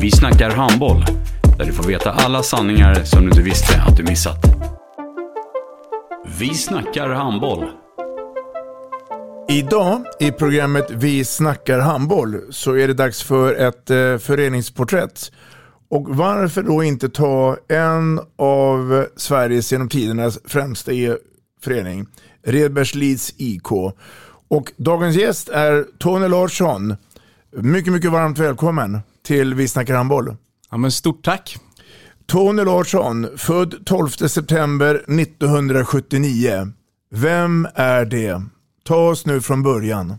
Vi snackar handboll, där du får veta alla sanningar som du inte visste att du missat. Vi snackar handboll. Idag i programmet Vi snackar handboll så är det dags för ett eh, föreningsporträtt. Och varför då inte ta en av Sveriges genom tidernas främsta e- förening, Redbergslids IK. Och dagens gäst är Tony Larsson. Mycket, mycket varmt välkommen till Vi snackar handboll. Ja, men stort tack. Tony Larsson, född 12 september 1979. Vem är det? Ta oss nu från början.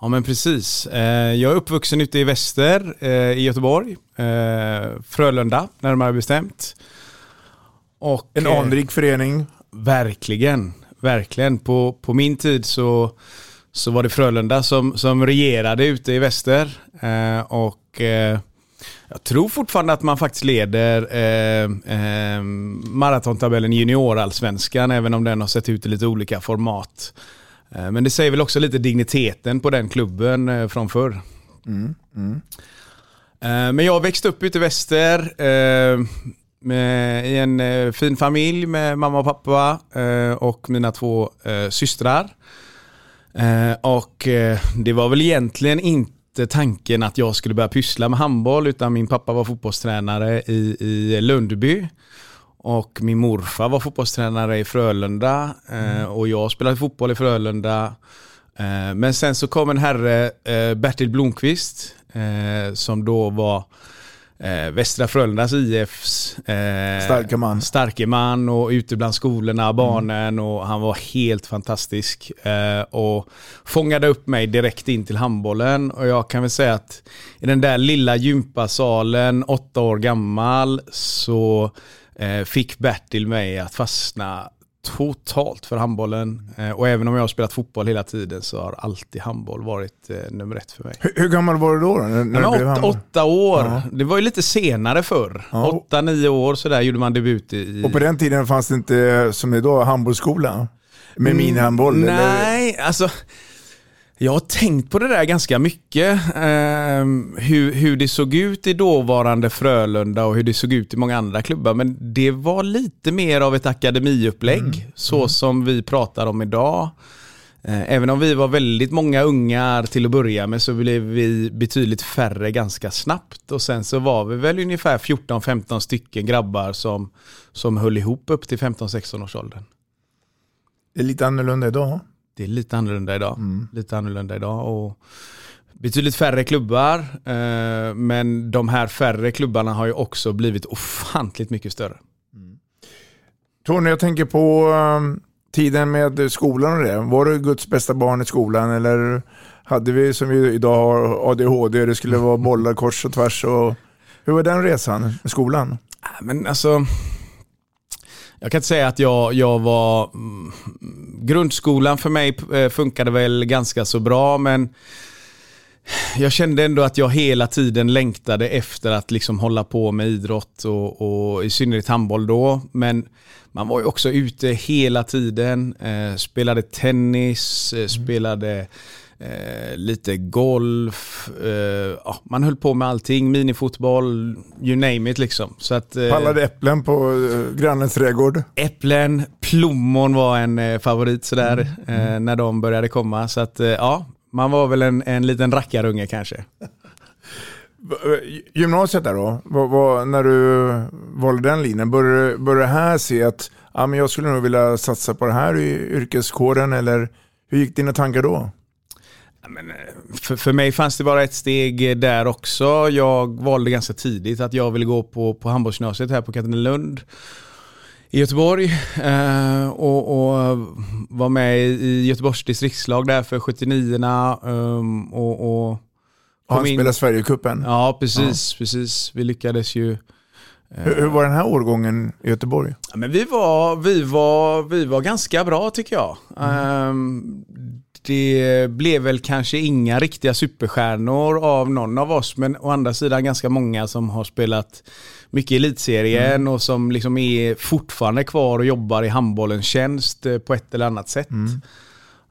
Ja men precis. Eh, Jag är uppvuxen ute i väster eh, i Göteborg. Eh, Frölunda närmare bestämt. Och, En anrik förening. Verkligen, verkligen. På, på min tid så, så var det Frölunda som, som regerade ute i väster. Eh, och eh, jag tror fortfarande att man faktiskt leder eh, eh, maratontabellen juniorallsvenskan, även om den har sett ut i lite olika format. Eh, men det säger väl också lite digniteten på den klubben eh, från förr. Mm, mm. Men jag växte upp ute i väster med, i en fin familj med mamma och pappa och mina två systrar. Eh, och eh, det var väl egentligen inte tanken att jag skulle börja pyssla med handboll utan min pappa var fotbollstränare i, i Lundby. Och min morfar var fotbollstränare i Frölunda eh, och jag spelade fotboll i Frölunda. Eh, men sen så kom en herre, eh, Bertil Blomqvist, eh, som då var eh, Västra Frölundas IFs eh, Starke man. starke man och ute bland skolorna, barnen och han var helt fantastisk. Eh, och fångade upp mig direkt in till handbollen och jag kan väl säga att i den där lilla gympasalen, åtta år gammal, så eh, fick Bertil mig att fastna totalt för handbollen. Eh, och även om jag har spelat fotboll hela tiden så har alltid handboll varit eh, nummer ett för mig. Hur, hur gammal var du då? när, när men åtta, handboll? åtta år. Ja. Det var ju lite senare förr. Ja. Åtta, nio år sådär gjorde man debut i... Och på den tiden fanns det inte som idag handbollsskola? Med Mm, minihandboll? eller? Nej, alltså. Jag har tänkt på det där ganska mycket. ehm, hur, hur det såg ut i dåvarande Frölunda och hur det såg ut i många andra klubbar. Men det var lite mer av ett akademiupplägg. Så som vi pratar om idag. Eh, Även om vi var väldigt många ungar till att börja med så blev vi betydligt färre ganska snabbt. Och sen så var vi väl ungefär 14-15 stycken grabbar som, som höll ihop upp till 15-16 års åldern. Det är lite annorlunda idag. Det är lite annorlunda idag. Mm. Lite annorlunda idag. Och betydligt färre klubbar. Eh, men de här färre klubbarna har ju också blivit ofantligt mycket större. Tony, jag tänker på um, tiden med skolan och det. Var du Guds bästa barn i skolan eller hade vi som vi idag har ADHD, det skulle vara bollar kors och tvärs och hur var den resan med skolan? Men alltså, jag kan inte säga att jag, jag var... mm, Grundskolan för mig eh, funkade väl ganska så bra men jag kände ändå att jag hela tiden längtade efter att liksom hålla på med idrott och, och i synnerhet handboll då. Men man var ju också ute hela tiden, eh, spelade tennis, eh, spelade eh, lite golf, eh, ja, man höll på med allting, minifotboll, you name it liksom. Så att, eh, Pallade äpplen på uh, grannens trädgård. Äpplen, plommon var en eh, favorit sådär eh, när de började komma. Så att eh, ja, man var väl en, en liten rackarunge kanske. Gymnasiet där då, vad, vad, när du valde den linjen, började, det här se att ja, men jag skulle nog vilja satsa på det här i yrkeskåren eller hur gick dina tankar då? Men, eh, för, för mig fanns det bara ett steg där också. Jag valde ganska tidigt att jag ville gå på, på handbollsgymnasiet här på Katrinelund i Göteborg eh, och, och var med i Göteborgs distriktslag där för 79 um, och, och Han spelade Sverigecupen? Ja, precis, ja. precis. Vi lyckades ju hur, hur, var den här årgången i Göteborg? Ja, men vi, var, vi, var, vi var ganska bra tycker jag. Mm. Um, det blev väl kanske inga riktiga superstjärnor av någon av oss, men å andra sidan ganska många som har spelat mycket i elitserien mm. och som liksom är fortfarande kvar och jobbar i handbollens tjänst eh, på ett eller annat sätt. Mm.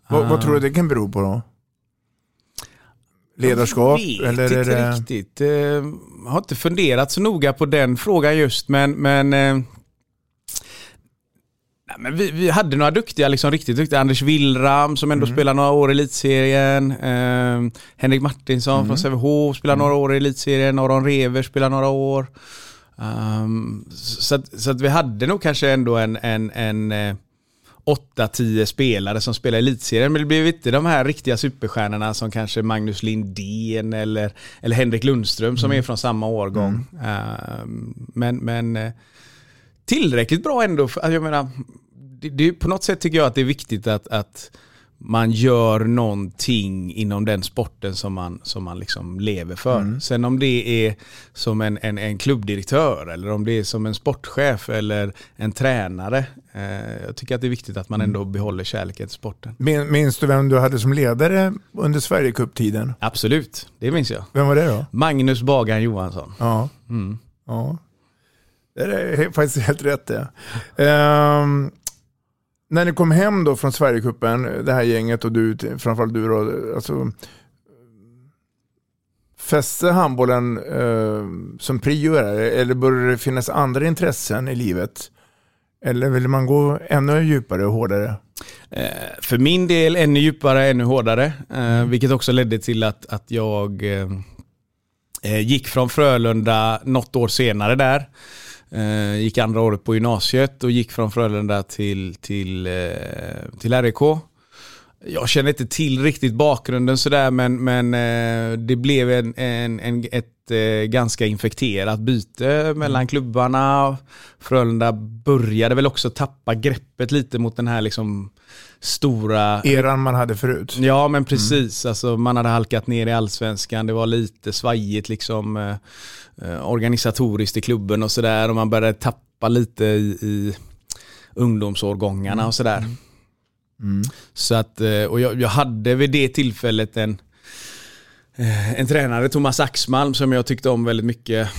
Vad, vad, tror du det kan bero på då? Ledarskap? Jag vet eller inte det... riktigt. Jag eh, har inte funderat så noga på den frågan just, men, men eh, men vi, vi, hade några duktiga, liksom riktigt duktiga. Anders Willram som ändå mm. spelar några år i elitserien. Eh, Henrik Martinsson mm. från Sävehof spelar mm. några år i elitserien. Aron Rever spelar några år. Um, så, att, så att vi hade nog kanske ändå en, en, en eh, 8-10 spelare som spelar i elitserien. Men det blev inte de här riktiga superstjärnorna som kanske Magnus Lindén eller, eller Henrik Lundström som mm. är från samma årgång. Uh, men men eh, tillräckligt bra ändå. För, jag menar, det, det, på något sätt tycker jag att det är viktigt att, att man gör någonting inom den sporten som man, som man liksom lever för. Mm. Sen om det är som en, en, en klubbdirektör eller om det är som en sportchef eller en tränare. Eh, jag tycker att det är viktigt att man mm. ändå behåller kärleken till sporten. Minns du vem du hade som ledare under Sverigecup-tiden? Absolut, det minns jag. Vem var det då? Magnus Bagan Johansson. Ja. Mm. ja. Det är faktiskt helt rätt det. Um, när ni kom hem då från Sverigecupen, det här gänget och du, framförallt du då, alltså, fäste handbollen eh, som prio eller började det finnas andra intressen i livet? Eller vill man gå ännu djupare och hårdare? Eh, för min del ännu djupare, ännu hårdare. Eh, mm. Vilket också ledde till att, att jag eh, eh, gick från Frölunda något år senare där. Eh, gick andra året på gymnasiet och gick från Frölunda till, till, eh, till RIK. Jag känner inte till riktigt bakgrunden sådär men, men eh, det blev en, en, en ett eh, ganska infekterat byte mellan klubbarna. Frölunda började väl också tappa greppet lite mot den här liksom stora... Eran man hade förut. Ja men precis, mm. alltså, man hade halkat ner i allsvenskan, det var lite svajigt liksom eh, organisatoriskt i klubben och sådär och man började tappa lite i, i ungdomsårgångarna och sådär. Mm. Mm. Så att, eh, och jag, jag, hade vid det tillfället en, eh, en tränare, Thomas Axmalm, som jag tyckte om väldigt mycket.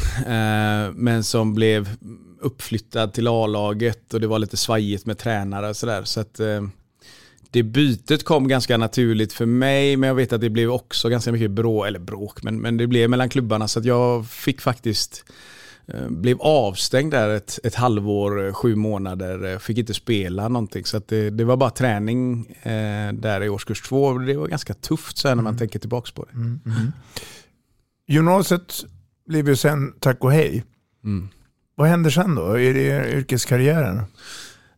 Men som blev uppflyttad till A-laget och det var lite svajigt med tränare och sådär. Så att det bytet kom ganska naturligt för mig, men jag vet att det blev också ganska mycket bråk, eller bråk, men, men det blev mellan klubbarna så att jag fick faktiskt eh, blev avstängd där ett, ett halvår, eh, sju månader, eh, fick inte spela någonting. Så det, det, var bara träning eh, där i årskurs två. Det var ganska tufft så när man mm. tänker tillbaka på det. Mm. Mm. Gymnasiet blev ju sen tack och hej. Mm. Vad händer sen då? Är det yrkeskarriären?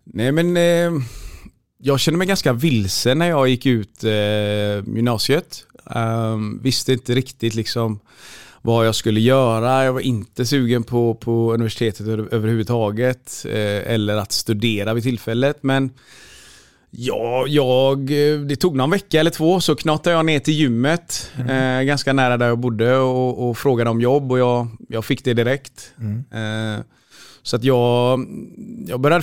Nej men eh, jag kände mig ganska vilsen när jag gick ut eh, gymnasiet. Um, visste inte riktigt liksom vad jag skulle göra. Jag var inte sugen på, på universitetet överhuvudtaget eh, eller att studera vid tillfället. Men ja, jag, det tog någon vecka eller två så knatade jag ner till gymmet mm. eh, ganska nära där jag bodde och, och, frågade om jobb och jag, jag fick det direkt. Mm. Eh, så att jag, jag började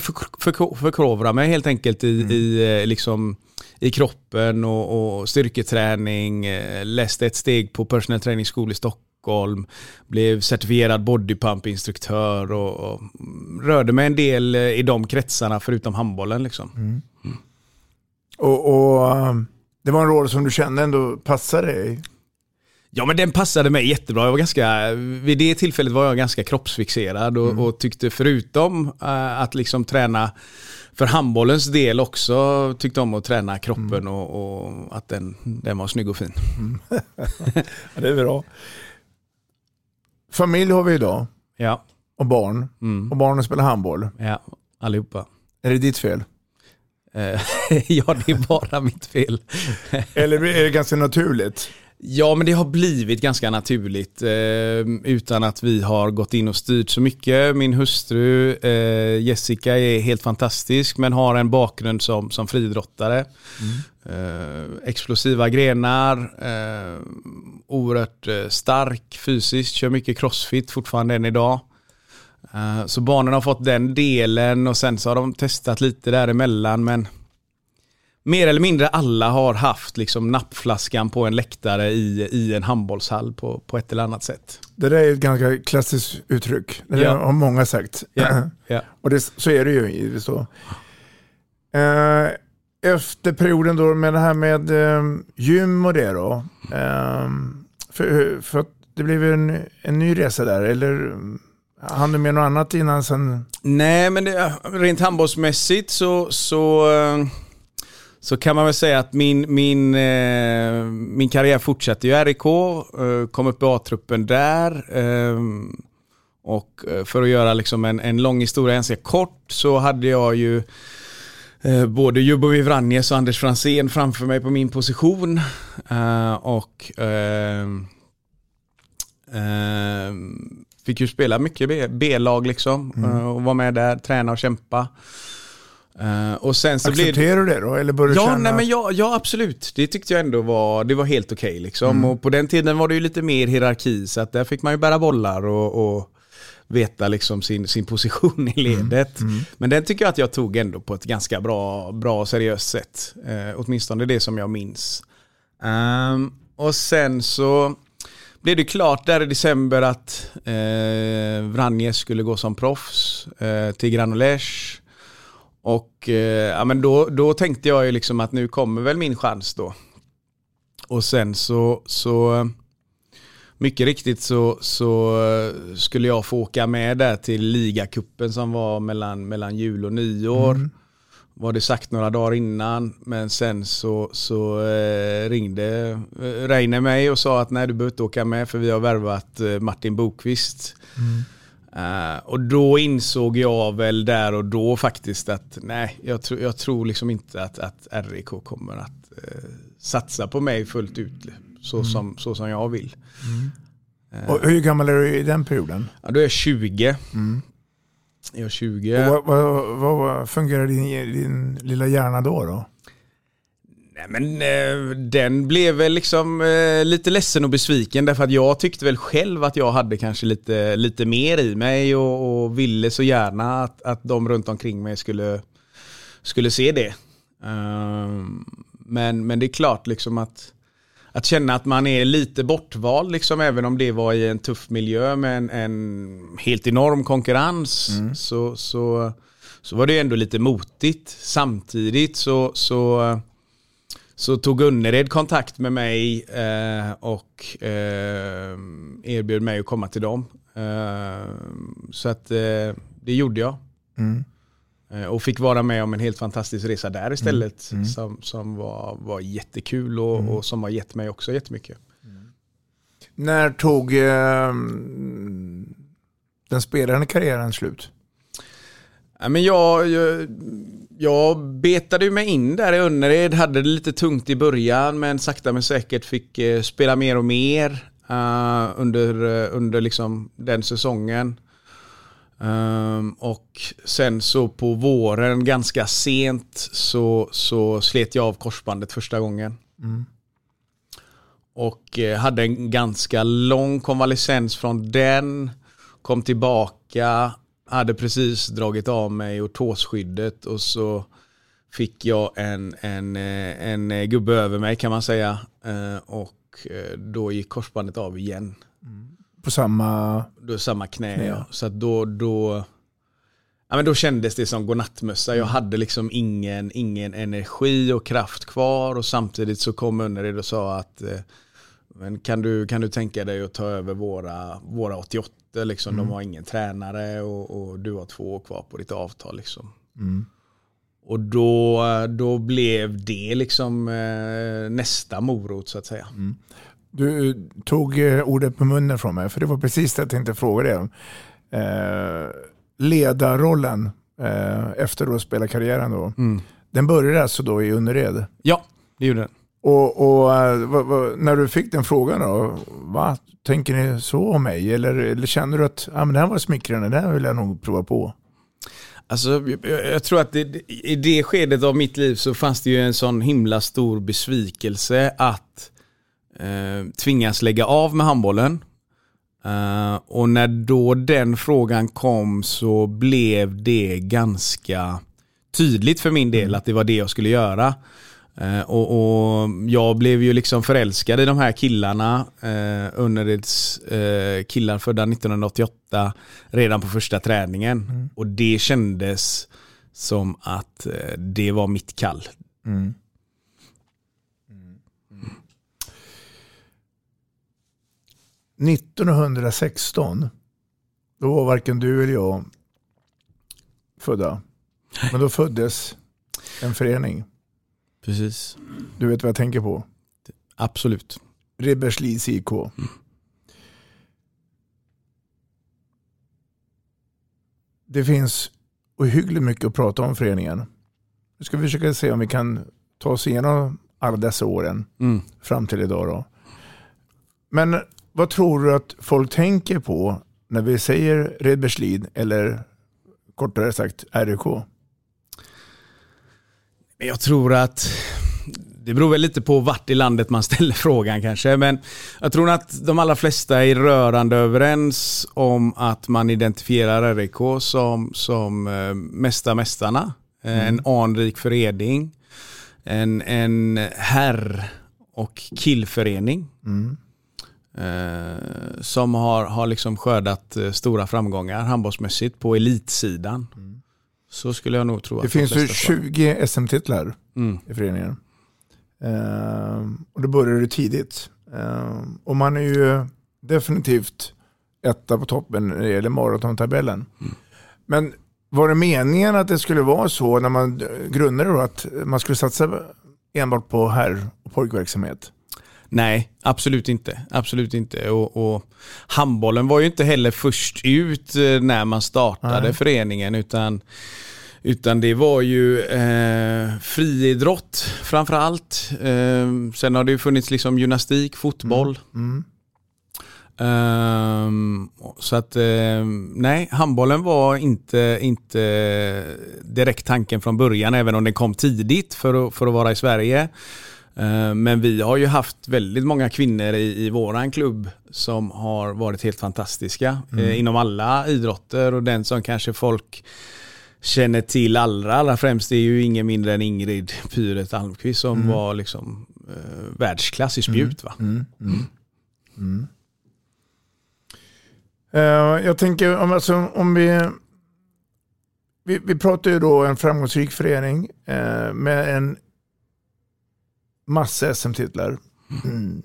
förkovra mig helt enkelt i, mm. i, eh, liksom, i kroppen och, och styrketräning. Eh, läste ett steg på personal training school i Stockholm. Blev certifierad bodypump-instruktör och, och, rörde mig en del eh, i de kretsarna förutom handbollen. Liksom. Mm. Mm. Och, och, det var en roll som du kände ändå passade dig? Ja men den passade mig jättebra. Jag var ganska, vid det tillfället var jag ganska kroppsfixerad och, mm. och tyckte förutom uh, att liksom träna för handbollens del också tyckte om att träna kroppen mm. och, och, att den, den var snygg och fin. Mm. ja, det är bra. Familj har vi idag Ja, och barn. Mm. Och barnen spelar handboll. ja, allihopa. Är det ditt fel? Eh, ja, det är bara mitt fel. Eller är det ganska naturligt? Ja, men det har blivit ganska naturligt eh, utan att vi har gått in och styrt så mycket. Min hustru eh, Jessica är helt fantastisk men har en bakgrund som, som friidrottare. Eh, explosiva grenar, eh, oerhört eh, stark fysiskt, kör mycket crossfit fortfarande än idag. Eh, så barnen har fått den delen och sen så har de testat lite däremellan men mer eller mindre alla har haft liksom nappflaskan på en läktare i, i en handbollshall på, på ett eller annat sätt. Det där är ett ganska klassiskt uttryck. Det Ja. har många sagt. Ja, ja. Och det, så är det ju. i- Så. Eh, efter perioden då med det här med eh, gym och det då. Eh, för, för det blev en, en ny resa där. Eller hann du med något annat innan sen? Nej, men det, rent handbollsmässigt så, så, eh, så kan man väl säga att min, min, eh, min karriär fortsatte i RIK, eh, kom upp i A-truppen där. eh, Och för att göra liksom en, en lång historia ganska kort så hade jag ju eh, både Ljubovic Vranjes och Anders Fransén framför mig på min position. Eh, och eh, eh, fick ju spela mycket B-lag liksom. eh, och vara med där, träna och kämpa. Eh, och sen så Accepterar du det då? Eller börjar Ja, känna... nej, men ja, ja, absolut. Det tyckte jag ändå var, det var helt okej. liksom. Och på den tiden var det ju lite mer hierarki, så att där fick man ju bära bollar och, och veta liksom sin, sin position i ledet. Men den tycker jag att jag tog ändå på ett ganska bra, bra och seriöst sätt. Eh, åtminstone det som jag minns. Ehm, och sen så blev det klart där i december att eh, Vranjes skulle gå som proffs eh, till Granollers. Och eh, ja, men då, då tänkte jag ju liksom att nu kommer väl min chans då. Och sen så, så mycket riktigt så, så eh, skulle jag få åka med där till ligacupen som var mellan, mellan jul och nyår. Var det sagt några dagar innan men sen så, så eh, ringde Reine mig och sa att nej du behöver inte åka med för vi har värvat Martin Bokvist. Eh, och då insåg jag väl där och då faktiskt att nej, jag, tro, jag tror liksom inte att, att RIK kommer att eh, satsa på mig fullt ut så, som, så som jag vill. Och hur gammal är du i den perioden? Ja, då är jag 20. Jag är 20. Och vad, vad, vad, vad fungerar din, din lilla hjärna då? då? Nej, men eh, den blev väl liksom eh, lite ledsen och besviken därför att jag tyckte väl själv att jag hade kanske lite, lite mer i mig och, och ville så gärna att, att de runt omkring mig skulle, skulle se det. Ehm, men, men det är klart liksom att, att känna att man är lite bortvald, liksom, även om det var i en tuff miljö med en, en helt enorm konkurrens, så, så, så var det ändå lite motigt. Samtidigt så, så så tog Önnered kontakt med mig eh, och eh, erbjöd mig att komma till dem. Eh, så att eh, det gjorde jag. Eh, och fick vara med om en helt fantastisk resa där istället. Som, som var, var jättekul och, och som har gett mig också jättemycket. När tog eh, den spelande karriären slut? Ja, men jag, jag, jag betade mig in där i Önnered, hade det lite tungt i början men sakta men säkert fick eh, spela mer och mer eh, under, eh, under liksom den säsongen. Ehm, och sen så på våren ganska sent så, så slet jag av korsbandet första gången. Och eh, hade en ganska lång konvalescens från den. Kom tillbaka, hade precis dragit av mig och tåskyddet och så fick jag en, en, eh, en eh, gubbe över mig kan man säga. Eh, Och då gick korsbandet av igen. På samma... Då samma knä, Knä. ja. Så då, då, ja, men då kändes det som godnattmössa. Jag hade liksom ingen, ingen energi och kraft kvar och samtidigt så kom Önnered och sa att men kan, du, kan du tänka dig att ta över våra, våra 88? Liksom, De har ingen tränare och, och du har två år kvar på ditt avtal. Liksom. Och då, då blev det liksom eh, nästa morot så att säga. Du tog eh, ordet på munnen från mig, för det var precis det jag tänkte fråga dig om. Eh, ledarrollen eh, efter att spela karriären då. Mm. Den började alltså då i Önnered? Ja, det gjorde den. Och, och eh, vad- vad- när du fick den frågan då, va? Tänker ni så om mig? Eller, eller känner du att ah, men det här var smickrande, det här vill jag nog prova på? Alltså, jag, jag tror att det, i det skedet av mitt liv så fanns det ju en sån himla stor besvikelse att eh, tvingas lägga av med handbollen. Eh, och när då den frågan kom så blev det ganska tydligt för min del att det var det jag skulle göra. Eh, och, och Jag blev ju liksom förälskad i de här killarna, eh, Önnereds eh, killar födda 1988, redan på första träningen. Och det kändes som att eh, det var mitt kall. 1916, då var varken du eller jag födda. Men då föddes en förening. Precis. Du vet vad jag tänker på? Absolut. Ribberslids IK. Det finns ohyggligt mycket att prata om föreningen. Nu ska vi försöka se om vi kan ta oss igenom alla dessa åren Mm. fram till idag. Då. Men vad tror du att folk tänker på när vi säger Redbergslid eller kortare sagt RIK? Men Jag tror att det beror väl lite på vart i landet man ställer frågan kanske. Men jag tror att de allra flesta är rörande överens om att man identifierar RIK som, som eh, Mästa Mästarna. Eh, En anrik förening. En, en herr och killförening. Eh, som har, har liksom skördat eh, stora framgångar handbollsmässigt på elitsidan. Så skulle jag nog tro att Det de finns ju flesta svarar. 20 SM-titlar Mm. i föreningen. Ehm, och då började det tidigt. Ehm, och man är ju definitivt etta på toppen när det gäller maratontabellen. Men var det meningen att det skulle vara så när man grundade då att man skulle satsa enbart på herr och pojkverksamhet? Nej, absolut inte. Absolut inte. Och, och handbollen var ju inte heller först ut eh, när man startade Nej. föreningen utan, utan det var ju eh, friidrott framför allt. Eh, sen har det ju funnits liksom gymnastik, fotboll. Mm. Ehm, så att eh, nej, handbollen var inte, inte direkt tanken från början även om den kom tidigt för att, för att vara i Sverige. Eh, Men vi har ju haft väldigt många kvinnor i, i våran klubb som har varit helt fantastiska eh, inom alla idrotter. Och den som kanske folk känner till allra, allra främst är ju ingen mindre än Ingrid Pyret Almqvist som var liksom eh, världsklass i spjut. Va? Eh, jag tänker om, alltså, om vi, vi... Vi pratar ju då en framgångsrik förening eh, med en massa SM-titlar. Mm.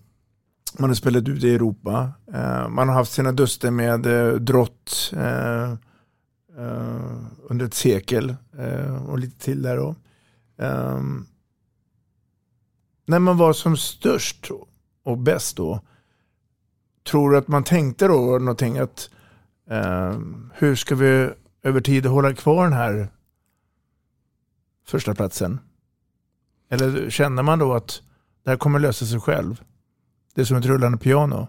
Man har spelat ute i Europa. Eh, man har haft sina duster med eh, drott eh, eh, under ett sekel och lite till där då. Ehm, när man var som störst och bäst då, tror du att man tänkte då någonting att ehm, hur ska vi över tid hålla kvar den här första platsen? Eller känner man då att det här kommer lösa sig själv? Det är som ett rullande piano.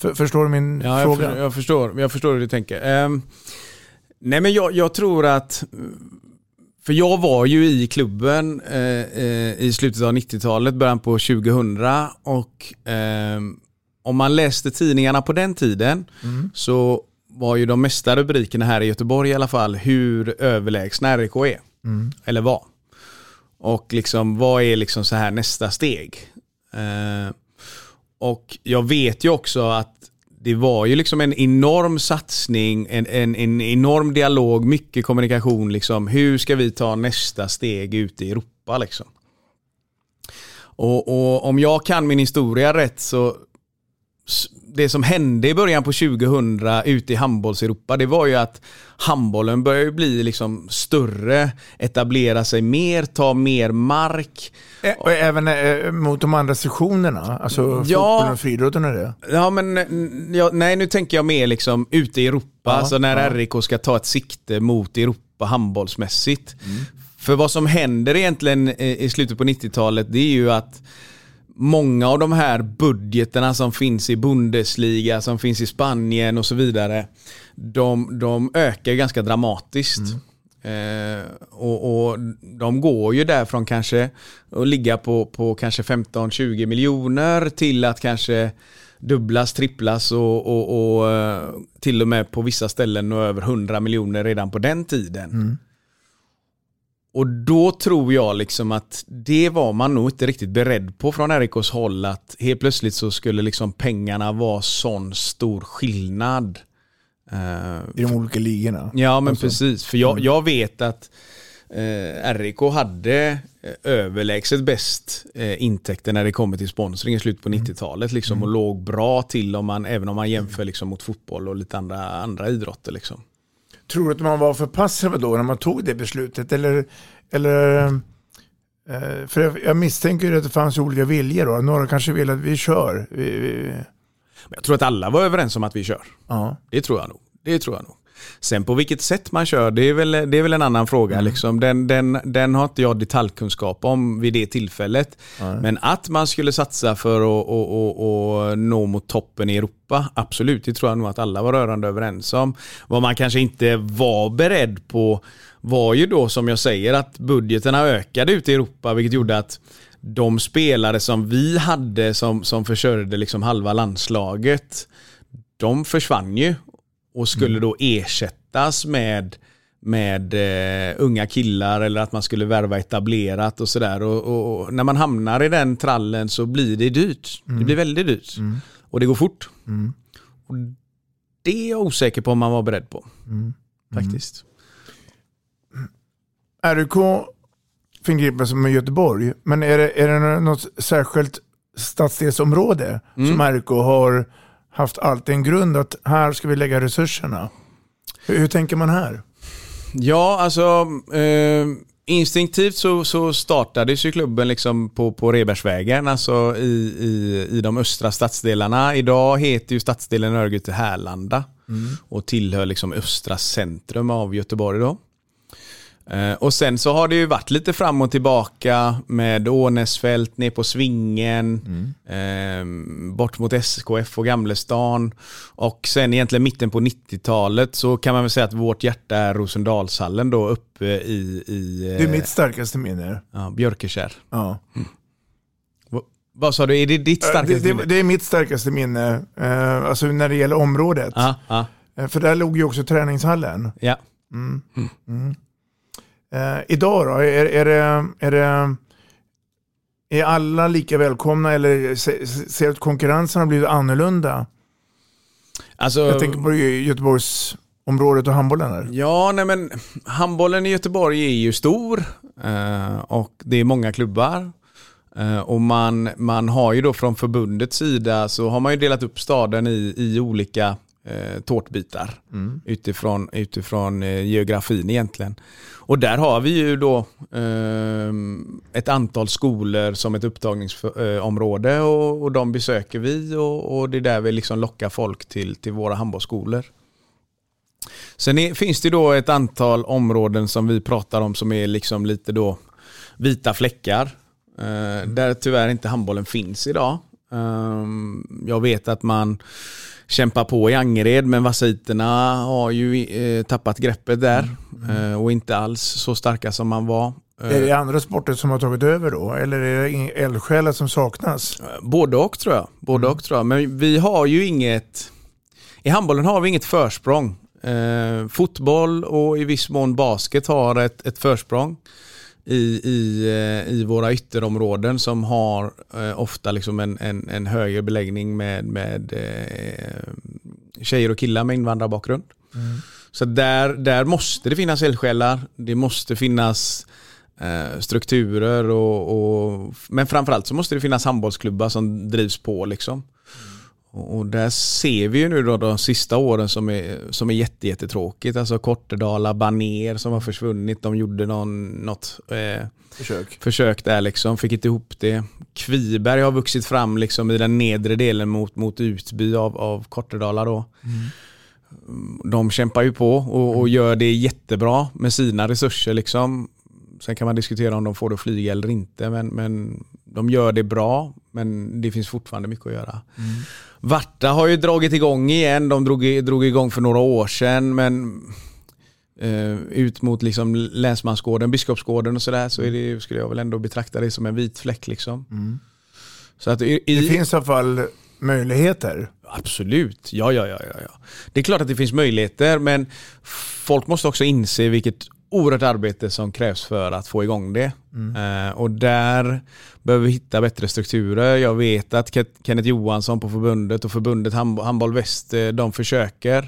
För, förstår du min Ja, jag, fråga? för, jag, förstår, jag förstår hur du tänker. Ehm, nej men jag, jag tror att, för jag var ju i klubben eh, eh, i slutet av 90-talet, början på 2000 och ehm, om man läste tidningarna på den tiden Mm. så var ju de mesta rubrikerna här i Göteborg i alla fall hur överlägsna RIK är. Mm. Eller var. Och liksom vad är liksom så här nästa steg? Eh, och jag vet ju också att det var ju liksom en enorm satsning, en, en, en enorm dialog, mycket kommunikation. Liksom. Hur ska vi ta nästa steg ut i Europa? Liksom? Och, och om jag kan min historia rätt så det som hände i början på 2000 ute i handbolls-Europa, det var ju att handbollen började bli liksom större, etablera sig mer, ta mer mark. Ä- Och även eh, mot de andra sektionerna, alltså fotbollen och friidrotten och det. Ja, men ja, nej, nu tänker jag mer liksom ute i Europa, Ja, alltså när ja. RIK ska ta ett sikte mot Europa handbollsmässigt. För vad som händer egentligen eh, i slutet på 90-talet, det är ju att många av de här budgeterna som finns i Bundesliga, som finns i Spanien och så vidare, de, de ökar ganska dramatiskt. Eh, och, och de går ju därifrån kanske att ligga på, på kanske 15-20 miljoner till att kanske dubblas, tripplas och, och, och eh, till och med på vissa ställen nå över 100 miljoner redan på den tiden. Och då tror jag liksom att det var man nog inte riktigt beredd på från RIKs håll att helt plötsligt så skulle liksom pengarna vara sån stor skillnad. Eh, I de olika ligorna. Ja men Alltså. precis, för jag, jag vet att eh, RIK hade eh, överlägset bäst eh, intäkter när det kommer till sponsring i slutet på 90-talet liksom, och låg bra till om man, även om man jämför liksom, mot fotboll och lite andra, andra idrotter. Liksom. Tror du att man var för passiv då när man tog det beslutet? Eller, eller eh, för jag, jag misstänker ju att det fanns olika viljor då. Några kanske vill att vi kör. Vi, vi, jag tror att alla var överens om att vi kör. ja. Det tror jag nog. Det tror jag nog. Sen på vilket sätt man kör, det är väl, det är väl en annan fråga. Liksom. Den, den, den har inte jag detaljkunskap om vid det tillfället. Men att man skulle satsa för att och, och, och nå mot toppen i Europa, absolut, det tror jag nog att alla var rörande överens om. Vad man kanske inte var beredd på var ju då som jag säger att budgeterna ökade ute i Europa, vilket gjorde att de spelare som vi hade som, som försörjde liksom halva landslaget, de försvann ju och skulle då ersättas med, med eh, unga killar eller att man skulle värva etablerat och sådär. Och, och, och när man hamnar i den trallen så blir det dyrt. Det blir väldigt dyrt. Och det går fort. Och det är jag osäker på om man var beredd på. Faktiskt. RUK förgriper sig med Göteborg, men är det, är det något särskilt stadsdelsområde som RUK har haft alltid en grund att här ska vi lägga resurserna? Hur, hur tänker man här? Ja, alltså eh, instinktivt så, så startades ju klubben liksom på, på Rebergsvägen, alltså i, i, i de östra stadsdelarna. Idag heter ju stadsdelen Örgryte Härlanda och tillhör liksom östra centrum av Göteborg då. Eh, Och sen så har det ju varit lite fram och tillbaka med Ånäsfält, ner på Svingen, eh, bort mot SKF och Gamlestan. Och sen egentligen mitten på 90-talet så kan man väl säga att vårt hjärta är Rosendalshallen då uppe i, i Det är eh, mitt starkaste minne. ja, Björkekärr. Ja. Va- Vad sa du, är det ditt starkaste Det, det, minne? det är mitt starkaste minne, eh, alltså när det gäller området. Ja, Eh, För där låg ju också träningshallen. ja. Eh, idag då, är, är, det, är, det, är alla lika välkomna eller se- se- ser du att konkurrensen har blivit annorlunda? Alltså, Jag tänker på Göteborgsområdet och handbollen här. Ja, nej men handbollen i Göteborg är ju stor eh, och det är många klubbar. Eh, och man, man har ju då från förbundets sida så har man ju delat upp staden i, i olika eh, tårtbitar utifrån, utifrån eh, geografin egentligen. Och där har vi ju då eh, ett antal skolor som ett upptagningsområde och, och de besöker vi och, och det är där vi liksom lockar folk till, till våra handbollsskolor. Sen är, finns det då ett antal områden som vi pratar om som är liksom lite då vita fläckar. Eh, där tyvärr inte handbollen finns idag. Ehm, jag vet att man kämpar på i Angered men Vassiterna har ju eh, tappat greppet där eh, och inte alls så starka som man var. Eh, Är det andra sporter som har tagit över då? Eller är det eldsjälar som saknas? Både och tror jag. Både och tror jag. Men vi har ju inget... I handbollen har vi inget försprång. Fotboll och i viss mån basket har ett, ett försprång i, i, eh, i våra ytterområden som har eh, ofta liksom en, en, en högre beläggning med, med eh, tjejer och killar med invandrarbakgrund. Så där, där måste det finnas eldsjälar. Det måste finnas eh, strukturer och, och men framförallt så måste det finnas handbollsklubbar som drivs på liksom. Och och där ser vi ju nu då de sista åren som är, som är jätte, jättetråkigt. Alltså Kortedala, Baner som har försvunnit. De gjorde någon, något eh, Försök. försök där liksom, fick inte ihop det. Kviberg har vuxit fram liksom i den nedre delen mot, mot Utby av, av Kortedala då. De kämpar ju på och, och gör det jättebra med sina resurser liksom. Sen kan man diskutera om de får det att flyga eller inte men, men de gör det bra men det finns fortfarande mycket att göra. Varta har ju dragit igång igen, de drog, drog igång för några år sedan men eh, ut mot liksom Länsmansgården, Biskopsgården och sådär så är det, skulle jag väl ändå betrakta det som en vit fläck liksom. Så att i, i, Det finns i alla fall möjligheter. Absolut, ja, ja, ja, ja. Det är klart att det finns möjligheter men folk måste också inse vilket oerhört arbete som krävs för att få igång det. Eh, och där behöver vi hitta bättre strukturer. Jag vet att Kenneth Johansson på förbundet och förbundet Handb- Handboll Väst, eh, de försöker.